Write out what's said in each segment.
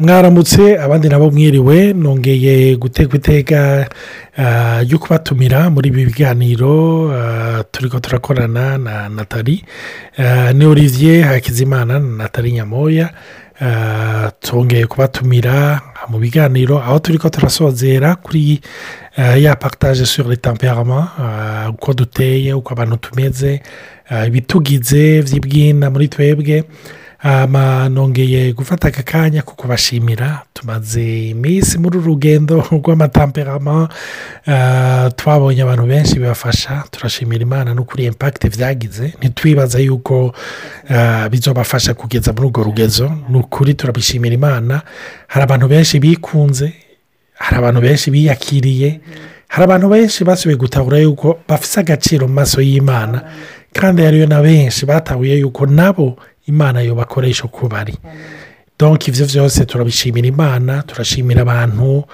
mwaramutse abandi nabo mwiriwe nongeye gutegwa iteka ryo kubatumira muri ibi biganiro turi ko turakorana na natali ni olivier hakizimana na natali nyamoya tongeye kubatumira mu biganiro aho turi ko turasozera kuri ya partage sur le temperament uko duteye uko abantu tumeze ibitugize by'ibwina muri twebwe nongeye gufata aka kanya ko kubashimira tumaze iminsi muri uru rugendo rw'amatamperama twabonye abantu benshi bibafasha. Turashimira imana no kuri impakiti byagize ntitwibaza yuko bizobafasha kugeza muri urwo rugezo. Ni ukuri turabishimira imana. Hari abantu benshi bikunze hari abantu benshi biyakiriye hari abantu benshi basubiye gutahura yuko bafite agaciro mu maso y'imana. Kandi hariyo na benshi batahuye yuko nabo imana yo bakoresha uko bari. Donke ibyo byose turabishimira imana turashimira abantu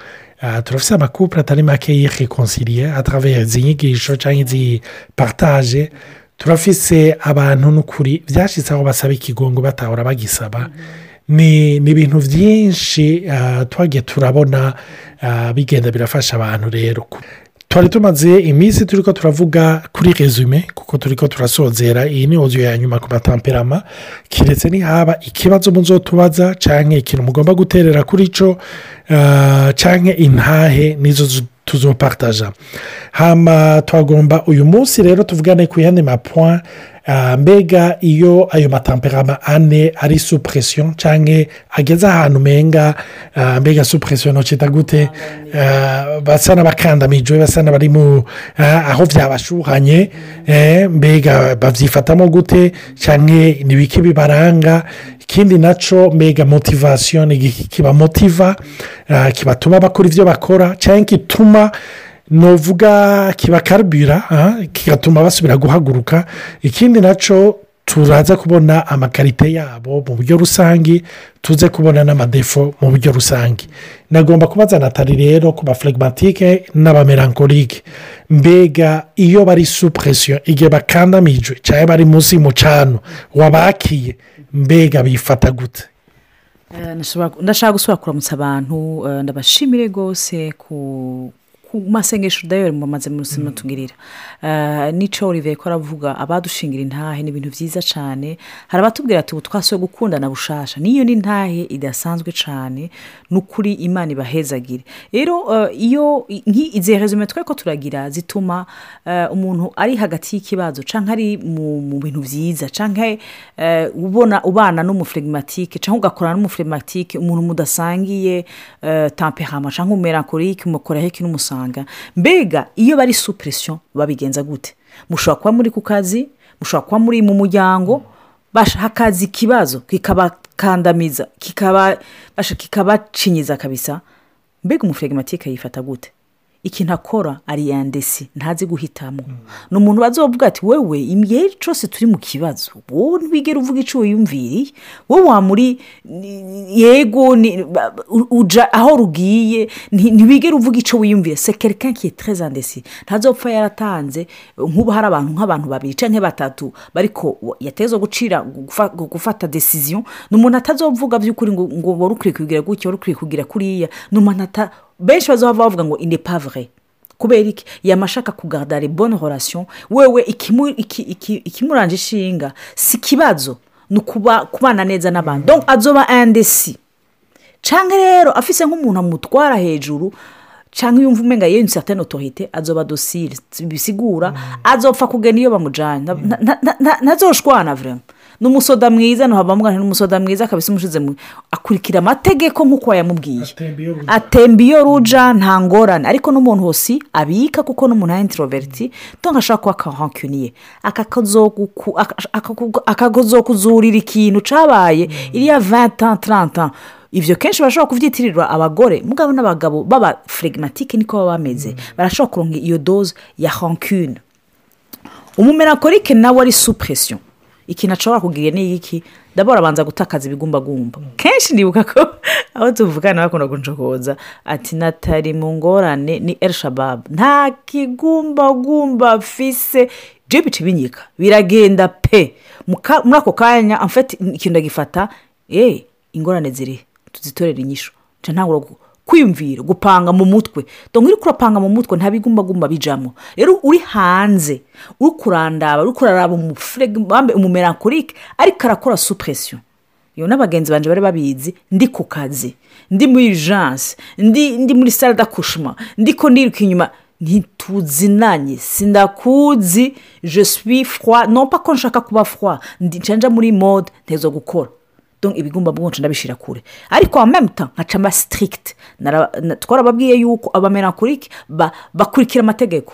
turafite amakupure atari make yikonsiriye atravera izi nyigisho cyangwa izi partage turafise abantu n'ukuri byashyitse aho basaba ikigongo batahora bagisaba. Ni ibintu byinshi twagiye turabona bigenda birafasha abantu rero. Twari tumaze iminsi turi ko turavuga kuri resume kuko turi ko turasozera iyi ni oziyo ya nyuma ku matamperama. Keretse nihaba ikibazo muzotubaza cyangwa ikintu mugomba guterera kuri cyo cyangwa intahe nizo tuzopartaja hamba twagomba uyu munsi rero tuvugane ku yandi mapuwa mbega iyo ayo matamperama ane ari supresiyo cyangwa ageze ahantu umenga mbega supresiyo ntoki gute basa n'abakandamijwe basa n'abari mu aho byabashuhanye mbega babyifatamo gute cyangwa n'ibiki bibaranga ikindi na cyo mbega motivasiyo kibamotiva kibatuma bakora ibyo bakora cyangwa gituma nuvuga kibakarubira kigatuma basubira guhaguruka. Ikindi na cyo turaza kubona amakarite yabo mu buryo rusange tuze kubona n'amadefo mu buryo rusange nagomba kubaza natali rero ku bafuregimatike n'abamerankorike mbega iyo bari supresiyo igihe bakandamijwe cyangwa bari munsi y'umucano wabakiye. Mbega bifata gute? Ndashaka gusubira kuramutsa abantu ndabashimire rwose ku ku masengesho dayari mumaze munsi mutugirira n'icyo olivier ko aravuga abadushingira intahe ni ibintu byiza cyane hari abatubwira ati ubu twasuye gukundana bushasha. Niyo ni intahe idasanzwe cyane ni ukuri imana ibahezagire. Rero iyo izi resume twe ko turagira zituma umuntu ari hagati y'ikibazo cyangwa ari mu bintu byiza cyangwa ubona ubana n'umufirigimatike cyangwa ugakorana n'umufirigimatike umuntu mudasangiye tamperama cyangwa umumerankorike umukoraho n'umusanga mbega iyo bari supresiyo babigenza gute? Mushobora kuba muri ku kazi mushobora kuba muri mu muryango hakaza ikibazo kikabakandamiza kikabacinyiza kabisa. Mbega umufirigimatike yifata gute? Ikintu akora ari yandesi ntazi guhitamo. Ni umuntu bazovuga ati wowe igihe cyose turi mu kibazo. Wowe ntwigere uvuga icyo wiyumviriye. Wowe wamuri yego uja aho rugiye ntibigere uvuga icyo wiyumvire sekerikan kiye tereze andesi ntazopfa yaratanze. Nk'ubu hari abantu nk'abantu babiri cyangwa batatu bariko yateza gucira gufata desiziyo ni umuntu atazovuga by'ukuri ngo wari ukwiye kugira gutya wari ukwiye kugira kuriya. Ni umuntu ata benshi bazaba bavuga ngo ine pavure kubera iki? Yamashaka kugaragara bonne relation. Wewe ikimuranje ishinga si ikibazo ni kubana neza n'abantu. Azoba andesi cyangwa rero afise nk'umuntu amutwara hejuru cyangwa iyo umenga yewe ni satani otorite azoba dosire bisigura azopfa kugenda iyo bamujyanye ntazoshwana vurema ni umusoda mwiza ntuhabamo ni umusoda mwiza akabisa umushize mu akurikira amategeko nk'uko wayamubwiye atemba iyo ruja. Nta ngorane. Ariko n'umuntu hose abika kuko n'umuntu ari intiroveriti ntabwo ashobora kuba akahankuniye akakuzurira ikintu cyabaye iriya venti taranta ibyo kenshi bashobora kubyitirirwa abagore. Mugabo n'abagabo baba firigimatike niko baba bameze. Barashobora kuronka iyo doze ya hankune umumerankorike nawe ari supresiyo ikintu ashobora kugira ni iki? Ndabona abanza gutakaza ibigumbagumba. Kenshi ndibuka ko aho tuvugana bakunda gucokoza ati natari mu ngorane ni erishababu nta kigumbagumba afise byo bica binyika. Biragenda pe. Muri ako kanya ikintu ndagifata eee ingorane ziri. Tuzitorere ntangura gu- kwiyumvira gupanga mu mutwe. Dongo uri kurapanga mu mutwe nta bigumbagumba bijamo rero uri hanze uri kurandaba uri kuraraba umumerankorike ariko arakora supresiyo iyo n'abagenzi banjye bari babizi ndi ku kazi ndi muri janse ndi ndi muri sale d'accouchement ndi ko ndiruka inyuma. Ntituzinanye sindakuzi je suis froid. Non pas ko nshaka kuba froid ndi nshanja muri mode ntezo gukora. Bwonca ndabishira kure. Ariko mba strict. Nara- na- twarababwiye yuko abamenakurike ba, bakurikira amategeko.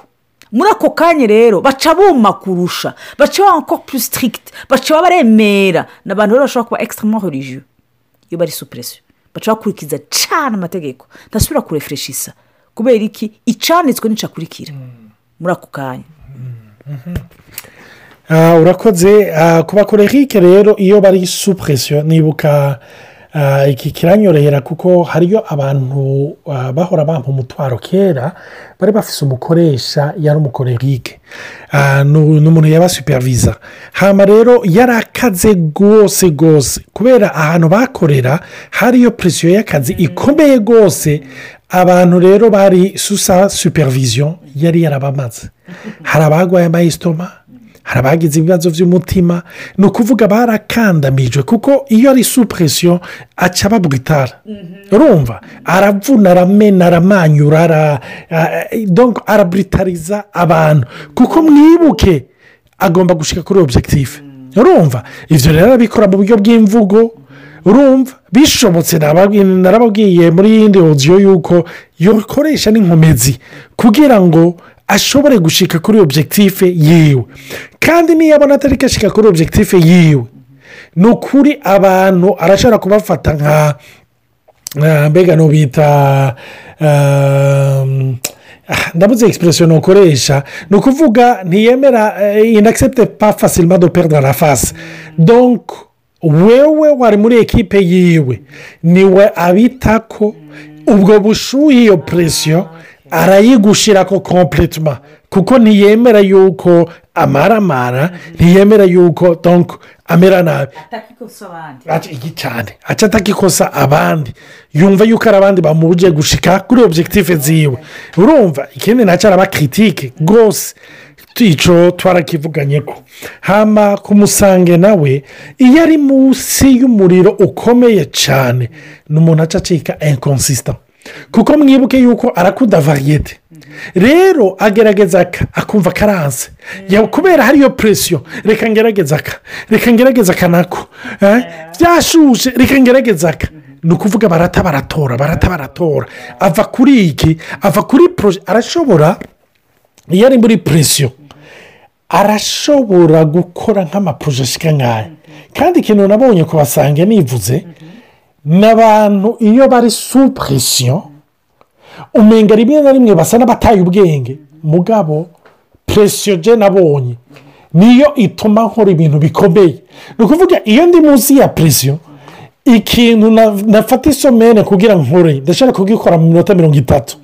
Muri ako kanya rero baca buma kurusha baca encore plus strict baca baremera ni abantu rero bashobora kuba extremement religieux. Iyo bari supuresiyo baca bakurikiza cyane amategeko. Ntasubira kurefureshisa kubera iki? Icanitswe n'icakurikira. Muri ako kanya. Ah, urakoze. Ah, ku bakorerike rero iyo bari supresiyo nibuka ah, iki kiranyorohera kuko hariyo abantu ah, bahora bampa umutwaro kera bari bafise umukoresha yari umukorerike. Ni umuntu yabasuperviza hama rero yari akaze rwose rwose. Kubera ahantu bakorera hariyo presiyo y'akazi ikomeye rwose. Abantu rero bari susa supervision yari yarabamaze. Hari abagwaye amayisitoma hari abagize ibibazo by'umutima ni ukuvuga barakandamijwe kuko iyo ari supresiyo aca babwitara urumva? Aravuna aramena aramanyura araburitariza abantu. Kuko mwibuke agomba gushyika kuri objectif. Urumva? Ibyo rero arabikora mu buryo bw'imvugo. Urumva? Bishobotse narababwiye muri yindi odiyo yuko yokoresha n'inkomezi kugira ngo ashobore gushyika kuri objectif yiwe. Kandi niyo abona atari gashyika kuri objectif yiwe ni ukuri abantu arashobora kubafata nka Ah, mbega nubita ndabuze egisipuresiyo nukoresha ni ukuvuga ntiyemera inakisepte pa fasilima do perdre la face. Donc wewe wari muri ekipe yiwe ni we abita ko ubwo bushuhe iyo presiyo arayigushira ko kompletuma kuko ntiyemera yuko amaramara ntiyemera yuko donc amera nabi. Cyane aca atakikosa abandi. Yumva yuko ari abandi bamubuje gushika kuri objective ziwe. Urumva ikindi na cyo araba kiritike rwose icyo twarakivuganye ko hama ku musange nawe iyo ari munsi y'umuriro ukomeye cyane ni umuntu aca acika inkonsisita kuko mwibuke yuko arakunda variyete rero agerageza aka akumva karanze. Ya- kubera hariyo presiyo reka ngerageza aka reka ngerageza aka nako. Eh, byashushe reka ngerageza aka ni ukuvuga barata baratora barata baratora. Ava kuri iki? Ava kuri poroje arashobora iyo ari muri presiyo arashobora gukora nk'amaporoje ashika nk'aya kandi ikintu nabonye kubasanga nivuze ni abantu iyo bari su presiyo umenga rimwe na rimwe basa n'abataye ubwenge mugabo presiyo je nabonye niyo ituma nkora ibintu bikomeye. Ni ukuvuga iyo ndi munsi ya presiyo ikintu na- nafata isomene kugira nkore ndashobora kugikora mu minota mirongo itatu.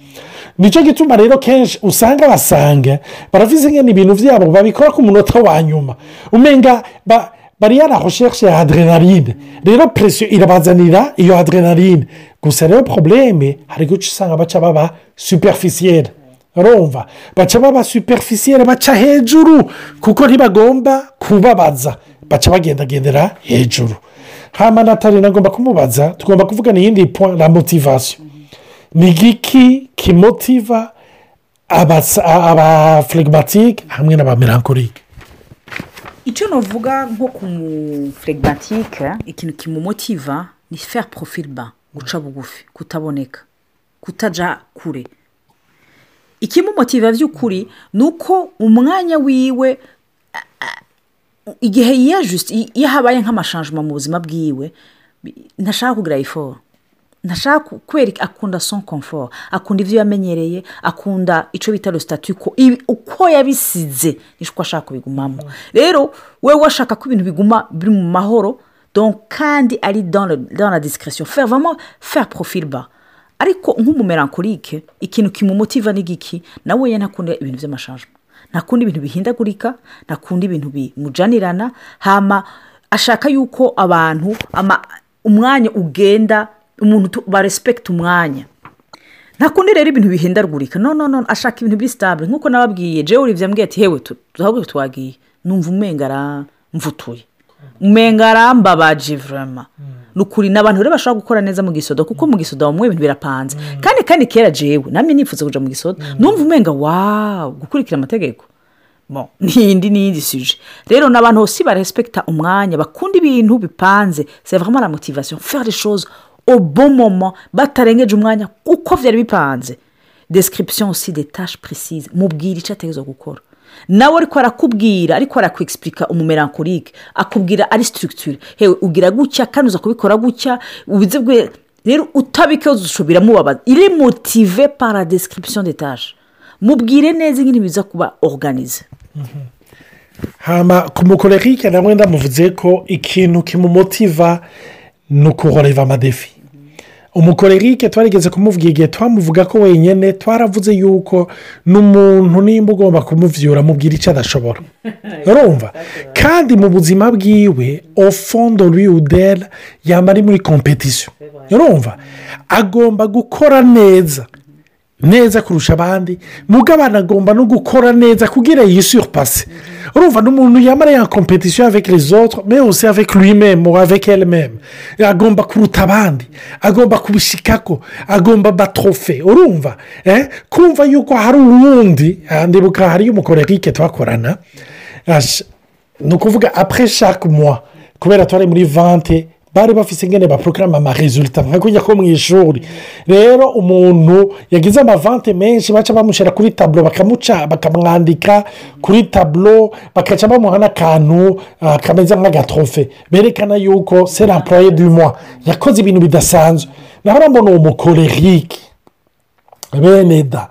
Nicyo gituma rero kenshi usanga basanga baravuze ngo ni ibintu byabo babikora ku munota wa nyuma. Umenga ba- bari yarahosheshe ya adrenaline. Rero presiyo irabazanira iyo adrenaline. Gusa rero porobuleme hari guca usanga baca baba superficiere urumva baca baba superficiere baca hejuru. Kuko ntibagomba kubabaza. Baca bagendagendera hejuru. Hama natali nagomba kumubaza. Tugomba kuvugana iyindi point la motivation. Ni igiki kimotiva abaflegimatike hamwe n'abamelankolike icyo navuga nko ku mufuregimatike ikintu kimumotiva ni feri porofiriba guca bugufi kutaboneka kutajya kure. Ikimumotiva by'ukuri ni uko umwanya wiwe igihe iyo habaye nk'amashanjima mu buzima bwiwe ntashaka kugira iforo ntashaka ku- kwereka akunda son komfort akunda ibyo yamenyereye akunda icyo bita sitati uko yabisize niko ashaka kubigumamo. Rero wowe washaka ko ibintu biguma biri mu mahoro kandi ari vraiment faire profil bas. Ariko nk'umumerankorike ikintu kimumotiva ni giki? Nawe ntakunda ibintu by'amashanjima ntakunda ibintu bihindagurika ntakunda ibintu bimujanirana hama ashaka yuko abantu umwanya ugenda umuntu tu- barespekita umwanya. Nta kundi rero ibintu bihindagurika no no no ashaka ibintu biri sitabule nk'uko nababwiye jewe uribye ambwiye ati hewe tu- ahubwo twagiye. Numva umenga aramvutuye umenga arambabaje vurama ni ukuri ni abantu rero bashobora gukora neza mu gisodo kuko mu gisodo bamwe ibintu birapanze. Kandi kandi kera jewe namwe nifuza kuja mu gisodo numva umenga wawu gukurikira amategeko. N'iyindi n'iyindi suje rero ni abantu bose barespekita umwanya bakunda ibintu bipanze. Vraiment la motivation. Faire les moment batarengeje umwanya uko byari bipanze. Description aussi des tâches précises. Mubwira icyo ategerezwa gukora. Nawe ariko arakubwira ariko arakwexplica umumerankorike akubwira ari structure. Hewe ugira gutya kandi uza kubikora gutya ubize bwe. Rero utabikoze usho biramubabaza iri motive par la description des tâches. Mubwire neza ingene biza kuba organize hama ku mukorerike namwe ndamuvuze ko ikintu kimumutiva ni ukuroreva amadefi. Umukorerike twarigeze kumuvuga igihe twamuvuga ko wenyine twaravuze yuko n'umuntu nimba ugomba kumuvyura mubwira icyo adashobora. Urumva? Kandi mu buzima bwiwe ofondo rw'iudera yaba ari muri kompetisiyo urumva? Agomba gukora neza. Neza kurusha abandi. Mugabo agomba no gukora neza kugira yisupase urumva ni umuntu yamara ya kompetisiyo avec lui même ou avec elle même agomba kuruta abandi. Agomba kubishikako. Agomba batrofe urumva kumva yuko hari uwundi. Ah, ndibuka hariyo umukorerike twakorana Ash- ni ukuvuga apure chaque mois. Kubera twari muri vante bari bafite ingene baporogaramu amaresulta nka kujya ko mu ishuri rero umuntu yagize amavante menshi baca bamushyira kuri taburo bakamuca bakamwandika kuri taburo bakaca bamuha n'akantu ah, kameze nk'agatrofe berekana yuko seri employe du mois. Yakoze ibintu bidasanzwe. Naho mbona uwo mukorerike bene da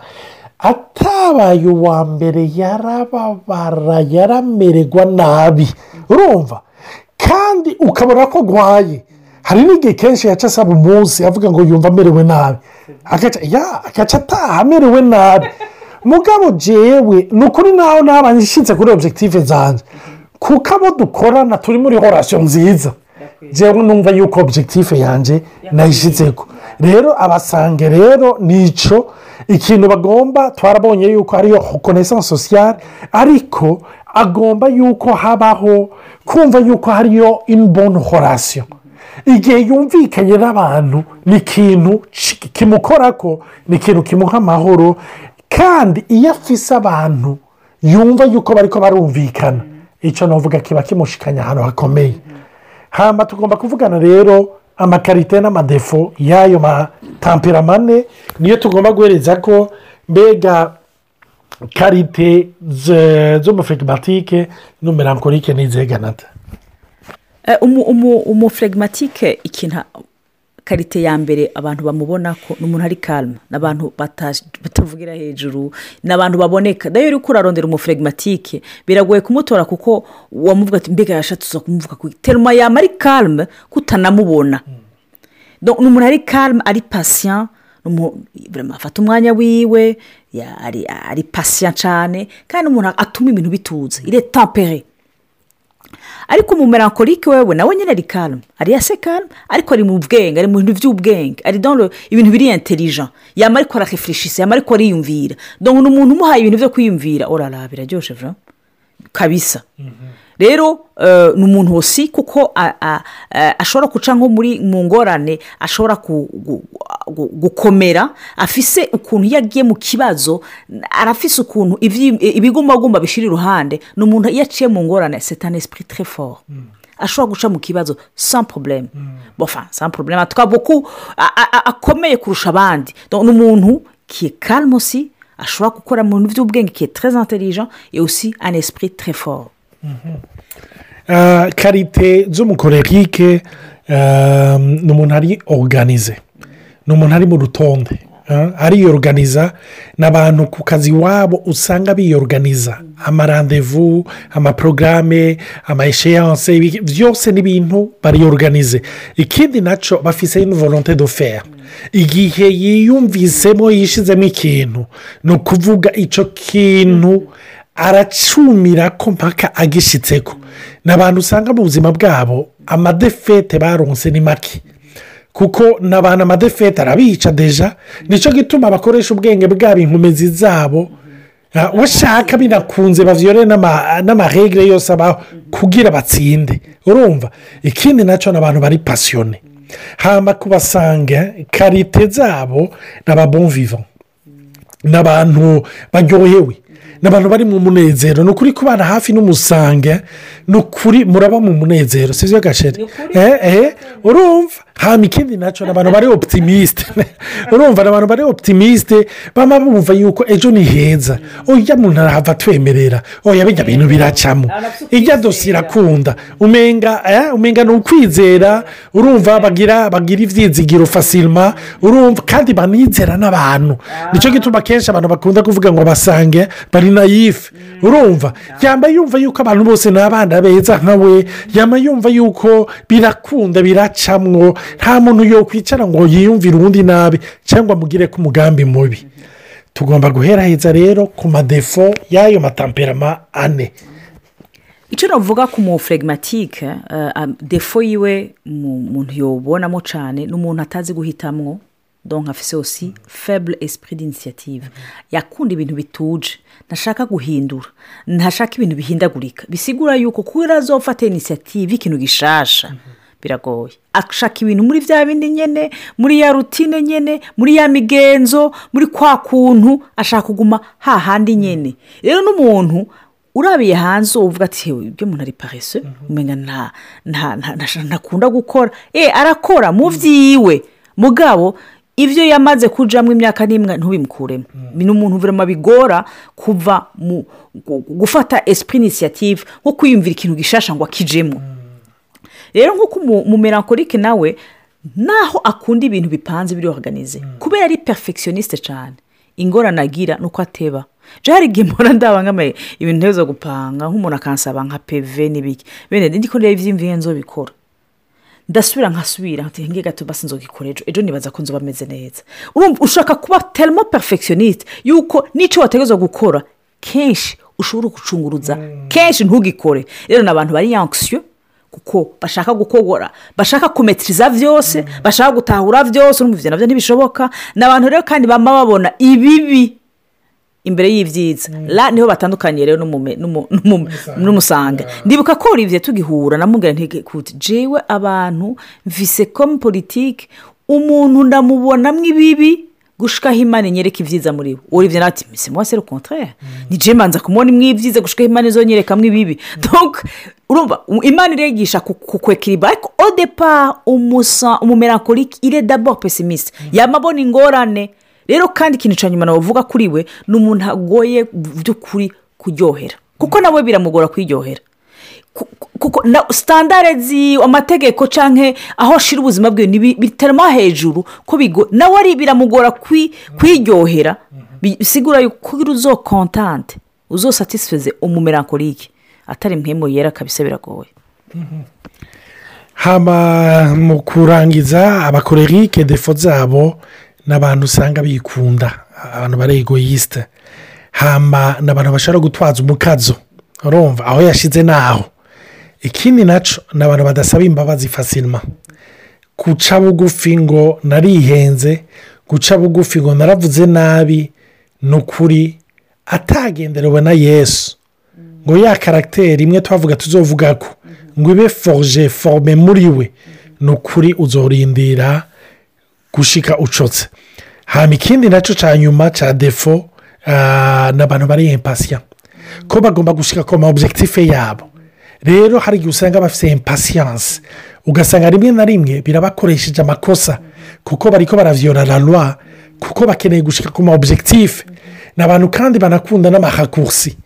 atabaye uwa mbere yarababara yaramererwa nabi. Urumva? Kandi ukabona ko arwaye hari n'igihe kenshi yaca asaba umunsi avuga ngo yumva amerewe nabi. Agaca ataha amerewe nabi. Mugabo jewe ni ukuri naho naba nshyitse kuri objective zanjye kuko abo dukorana turi muri horasiyo nziza. Jewe numva yuko objective yanjye nayishyizeko. Rero abasange rero ni cyo ikintu bagomba twarabonye yuko ariyo reconnaissance sociale ariko agomba yuko habaho kumva yuko hariyo imboni horasiyo igihe yumvikanye n'abantu ni ikintu ki- kimukora ko ni ikintu kimuha amahoro kandi iyo afise abantu yumva yuko bari ko barumvikana. Icyo navuga kiba kimushikanya ahantu hakomeye. Hamba tugomba kuvugana rero amakarite n'amadefo y'ayo matamperamane niyo tugomba guhereza ko mbega karite z- z'umufegimatike n'umumerankorike n'izeganata Eh, umu- umu- umuflegimatike ikintu karite ya mbere abantu bamubona ko ni umuntu ari kalma ni abantu bata- batavugira hejuru ni abantu baboneka. Nayo uri kurarondera umuflegimatike biragoye kumutora kuko wamuvuga ati mbega yashatse kumuvuga ku teruma yama ari kalme kutanamubona Donc, ni umuntu ari kalme ari pasiya afata umwanya wiwe ari pasiya cyane kandi umuntu atuma ibintu bituza ire tampere ariko umumerankorike wewe nawe nyine ari kalme ari ase kalme ariko ari mu bwenge ari mu bintu by'ubwenge ari le- ibintu biri intelligent. Yama ariko ararefurishise yama ariko ariyumvira. Donc ni umuntu umuhaye ibintu byo kwiyumvira orara biraryoshye vra kabisa. Rero eh, ni umuntu wose kuko ashobora guca nko muri mu ngorane ashobora gukomera afise ukuntu iyo agiye mu kibazo arafise ukuntu ibigumbagumba bishyira iruhande ni umuntu iyo aciye mu ngorane un esprit très fort. Ashobora guca mu kibazo sans problème. Bofa sans problème. Twavuga ko akomeye kurusha abandi. Ni umuntu aussi ashobora gukora mu bintu by'ubwenge intelligent et aussi un esprit très fort. Karite z'umukorerike ah, ni umuntu ari oruganize ni umuntu ari mu rutonde ah, ariyoruganiza ni abantu ku kazi iwabo usanga biyoruganiza amarandevu amaporogaramu amayesheyanse byose ni ibintu bariyoruganize ikindi na cyo bafise volonté de faire. Igihe yiyumvisemo yishizemo ikintu. Ni ukuvuga icyo kintu aracumira ko mpaka agishyitseko ni abantu usanga mu buzima bwabo amadefete baronse ni make. Kuko n'abantu amadefete arabica deja ni cyo gituma bakoresha ubwenge bwabo inkomezi zabo. Ah, washaka binakunze bavyore n'ama- n'amaregire yose abaho kugira batsinde. Urumva? Ikindi na cyo ni abantu bari pasiyone hamba kubasanga karite zabo ni ababon vivant. Ni abantu baryohewe. Ni abantu bari mu munezero. Ni ukuri kubana hafi n'umusange ni ukuri muraba mu munezero. Si byo gasheri? Eh eh urumva? Hama ikindi na cyo ni abantu bari optimisite urumva ni abantu bari optimisite baba bumva yuko ejo ni heza. Oya muntu arahava atwemerera oya bijya bintu biracamo ijya dosiye irakunda umenga eh, umenga ni ukwizera urumva bagira bagira ibyizigiro fasirima urumva kandi banizera n'abantu ni cyo gituma akenshi abantu bakunda kuvuga ngo basange bari nayife urumva. Yamba yumva yuko abantu bose ni abana beza nka we. Yamba yumva yuko birakunda biracamwo nta muntu yokwicara ngo yiyumvire uwundi nabi cyangwa amugire ko umugambi mubi. Tugomba guheraheza rero ku madefo y'ayo matamperama ane. Icyo navuga ku mu flegimatike defo yiwe mu muntu yobonamo cyane ni umuntu atazi guhitamwo donka afise osi febure esprit d'initiative. Yakunda ibintu bituje ntashaka guhindura ntashaka ibintu bihindagurika. Bisigura yuko kubera azofata inisiyative ikintu gishasha. Biragoye. Ashaka ibintu muri bya bindi nyine muri ya rutine nyine muri ya migenzo muri kwa kuntu ashaka kuguma hahandi nyine rero n'umuntu urabiye hanze uvuga ati "Hewe, ibyo umuntu ari parese umenya nta nta nta- nta- ntakunda gukora. E arakora mu byiwe mugabo ibyo yamaze kujyamo imyaka n'imwe ntubimukuremo. Ni umuntu vurema bigora kuva mu gu- gufata esprit initiative nko kwiyumvira ikintu gishasha ngo akijemo. Rero nk'uko umu- umumerankorike nawe naho akunda ibintu bipanze biri organize. Kubera ari perfectioniste cyane ingorane agira ni uko ateba. Je hari igihe mpora ndaba nk'amaye ibintu nteza gupanga nk'umuntu akansaba nka peve n'ibiki. Bene ndiko ndeba ivy'imviye nzobikora. Ndasubira nkasubira ngiye gato basi nzogikora ejo. Ejo nibaza ko nzoba ameze neza. Urumva ushaka kuba telmo perfectioniste yuko n'icyo wategezwa gukora kenshi ushobora gucunguruza kenshi ntugikore. Rero ni abantu bari yankisiyo kuko bashaka gukogora bashaka kumetiriza byose bashaka gutahura byose urumva ibyo na byo ntibishoboka. Ni abantu rero kandi baba babona ibibi imbere y'ibyiza la ni ho batandukaniye rero n'umusanga ndibuka ko olivier tugihura namubwira ntege kuti jewe abantu mvise komu politike umuntu ndamubonamo ibibi gushikaho imana inyereka ibyiza muri we. Olivier nawe ati mise c'est le contraire. Ni je manza kumubona imwe ibyiza gushikaho imana izonyerekamo ibibi. Donc urumva imana irigisha ku- kukwekiriba ariko départ umusa umumerankorike il est d'abord pessimiste. Yamabona ingorane rero kandi ikintu cya nyuma navuga kuri we ni umuntu agoye by'ukuri kuryohera. Kuko nawe biramugora kwiryohera. Ku- ku- kuko na sitandare amategeko cyangwa aho ashira ubuzima bwe ni bi- bitaramo hejuru ko bigo. Nawe ari biramugora kwi- kwiryohera. Bisigura yuko kugira uzo kontante uzo satisifeze umumerankorike atari mpemu yera kabisa biragoye. Hama mu kurangiza abakorerike defo zabo ni abantu usanga bikunda abantu bari egoyisite hama ni abantu bashobora gutwaza umukazo urumva? Aho yashyize naho. Ikindi na cyo ni abantu badasaba imbabazi fasirima guca bugufi ngo narihenze guca bugufi ngo naravuze nabi ni ukuri atagenderewe na yesu. Ngo ya karagiteri imwe twavuga tuzovuga ko ngo ibe foruje forome muri we ni ukuri uzorindira gushika ucotse. Hanyuma ikindi na cyo cya nyuma cya defo ah, ni abantu bari impasiya ko bagomba gushika ku ma objectif yabo. Rero hari igihe usanga bafite impasiyanse ugasanga rimwe na rimwe birabakoresheje amakosa kuko bariko baraviyora la loi kuko bakeneye gushika ku ma objectif. Ni abantu kandi banakunda n'amahakursi.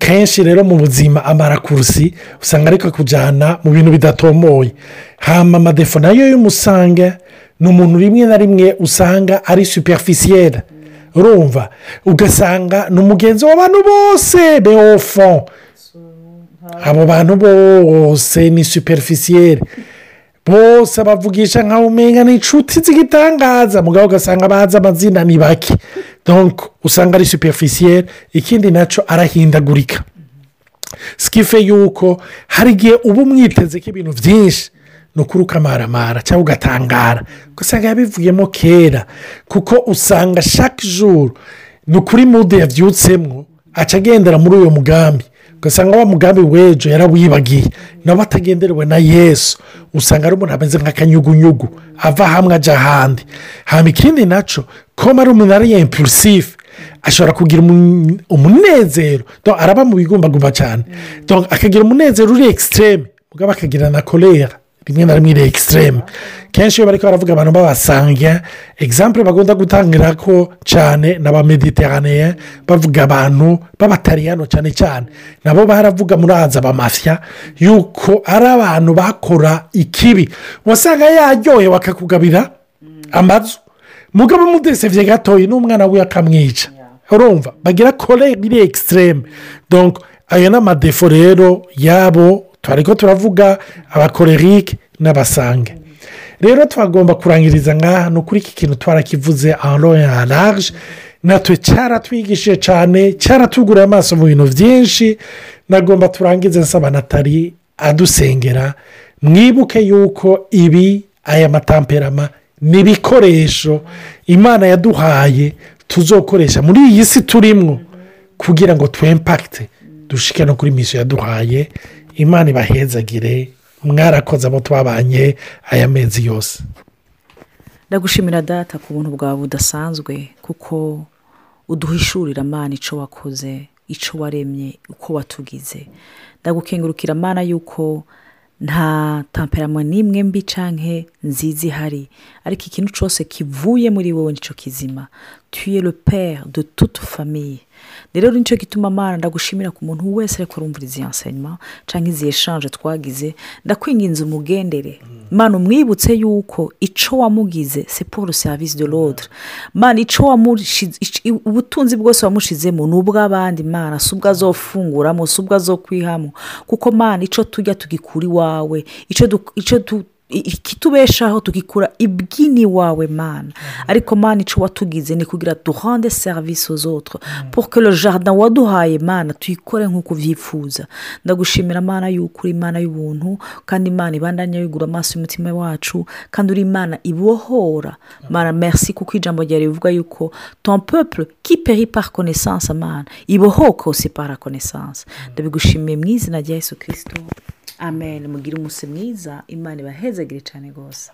Kenshi rero mu buzima amarakurusi usanga ariko kujyana mu bintu bidatomoye. Hama amadefo na yo y'umusange ni umuntu rimwe na rimwe usanga ari superficielle urumva? Ugasanga ni umugenzi w'abantu bose beofo abo bantu bose ni superficielle bose bavugisha nkaho umenya ni inshuti z'igitangaza. Mugabo ugasanga bazi amazina ni bake. Donc usanga ari superficielle ikindi na cyo arahindagurika. Sikife yuko hari igihe uba umwiteze ko ibintu byinshi ni ukuri ukamaramara cyangwa ugatangara. Ugasanga yabivuyemo kera kuko usanga shake juru ni ukuri mude yabyutsemo aca agendera muri uyu mugambi. Ugasanga wa mugambi w'ejo yarawibagiye nawe atagenderewe na yesu. Usanga ari umuntu ameze nk'akanyugunyugu. Ava hamwe ajya ahandi. Haba ikindi na cyo ko ari umuntu ari impulisifu ashobora kugira umunezero. Araba mu bigumbagumba cyane akagira umunezero uri ekisiteme mugabo akagira na korera rimwe na rimwe iri ekisiteme kenshi iyo bari baravuga abantu babasanga egisampure bagomba gutangira ko cyane na ba mediterane bavuga abantu b'abatariyano cyane cyane nabo baravuga muri aza bamafya yuko ari abantu bakora ikibi. Wasanga yaryohewe akakugabira amazu mugabo mudesevye gatoya n'umwana we akamwica. Urumva? Bagira kore iri ekisiteme ayo ni amadefo rero yabo turi ko turavuga abakorerike n'abasange. Rero twagomba kurangiriza nk'aha ni ukuri iki kintu twarakivuze ahantu haraje natwe cyaratwigishije cyane cyaratuguriye amaso mu bintu byinshi. Nagomba turangize nsaba natali adusengera. Mwibuke yuko ibi aya matamperama ni ibikoresho imana yaduhaye tuzokoresha muri iyi si turimo kugira ngo twempakite dushike no kuri misiyo yaduhaye. Imana ibahezagire mwarakoze abo twabanye aya mezi yose. Ndagushimira data ku buntu bwawe budasanzwe kuko uduhishurira amana icyo wakoze icyo waremye uko watugize. Ndagukengurukira amana yuko nta tamperamo n'imwe mbi cyangwa nziza ihari. Ariko ikintu cyose kivuye muri wowe ni cyo kizima. Tuye le pere de toute famille. Rero ni cyo gituma amana ndagushimira ku muntu wese ariko arumvira izi enseignement cyangwa izi eshanje twagize ndakwinginze umugendere. Mana umwibutse yuko icyo wamugize siporo serivisi de l'ordre mana icyo ubutunzi bwose wamushizemo ni ubw'abandi mana si ubwo azofunguramo si ubwo azokwihamo kuko mana icyo tujya tugikura iwawe icyo ikitubeshaho tugikura ibyini wawe mana. Ariko mana icyo watugize ni kugira duhande serivisi z'utwo porque le jardin waduhaye mana tuyikore nk'uko ubyifuza. Ndagushimira mana y'uko uri imana y'ubuntu kandi imana ibandanya yigura amaso y'umutima wacu kandi uri imana ibohora. Mana merci kuko ijambo ryawe rivuga yuko ton peuple qui peri par connaissance mana ibohoka aussi par connaissance. Ndabigushimiye mu izina rya yesu kirisito amen. Mugire umunsi mwiza. Imana ibahezagire cyane rwose.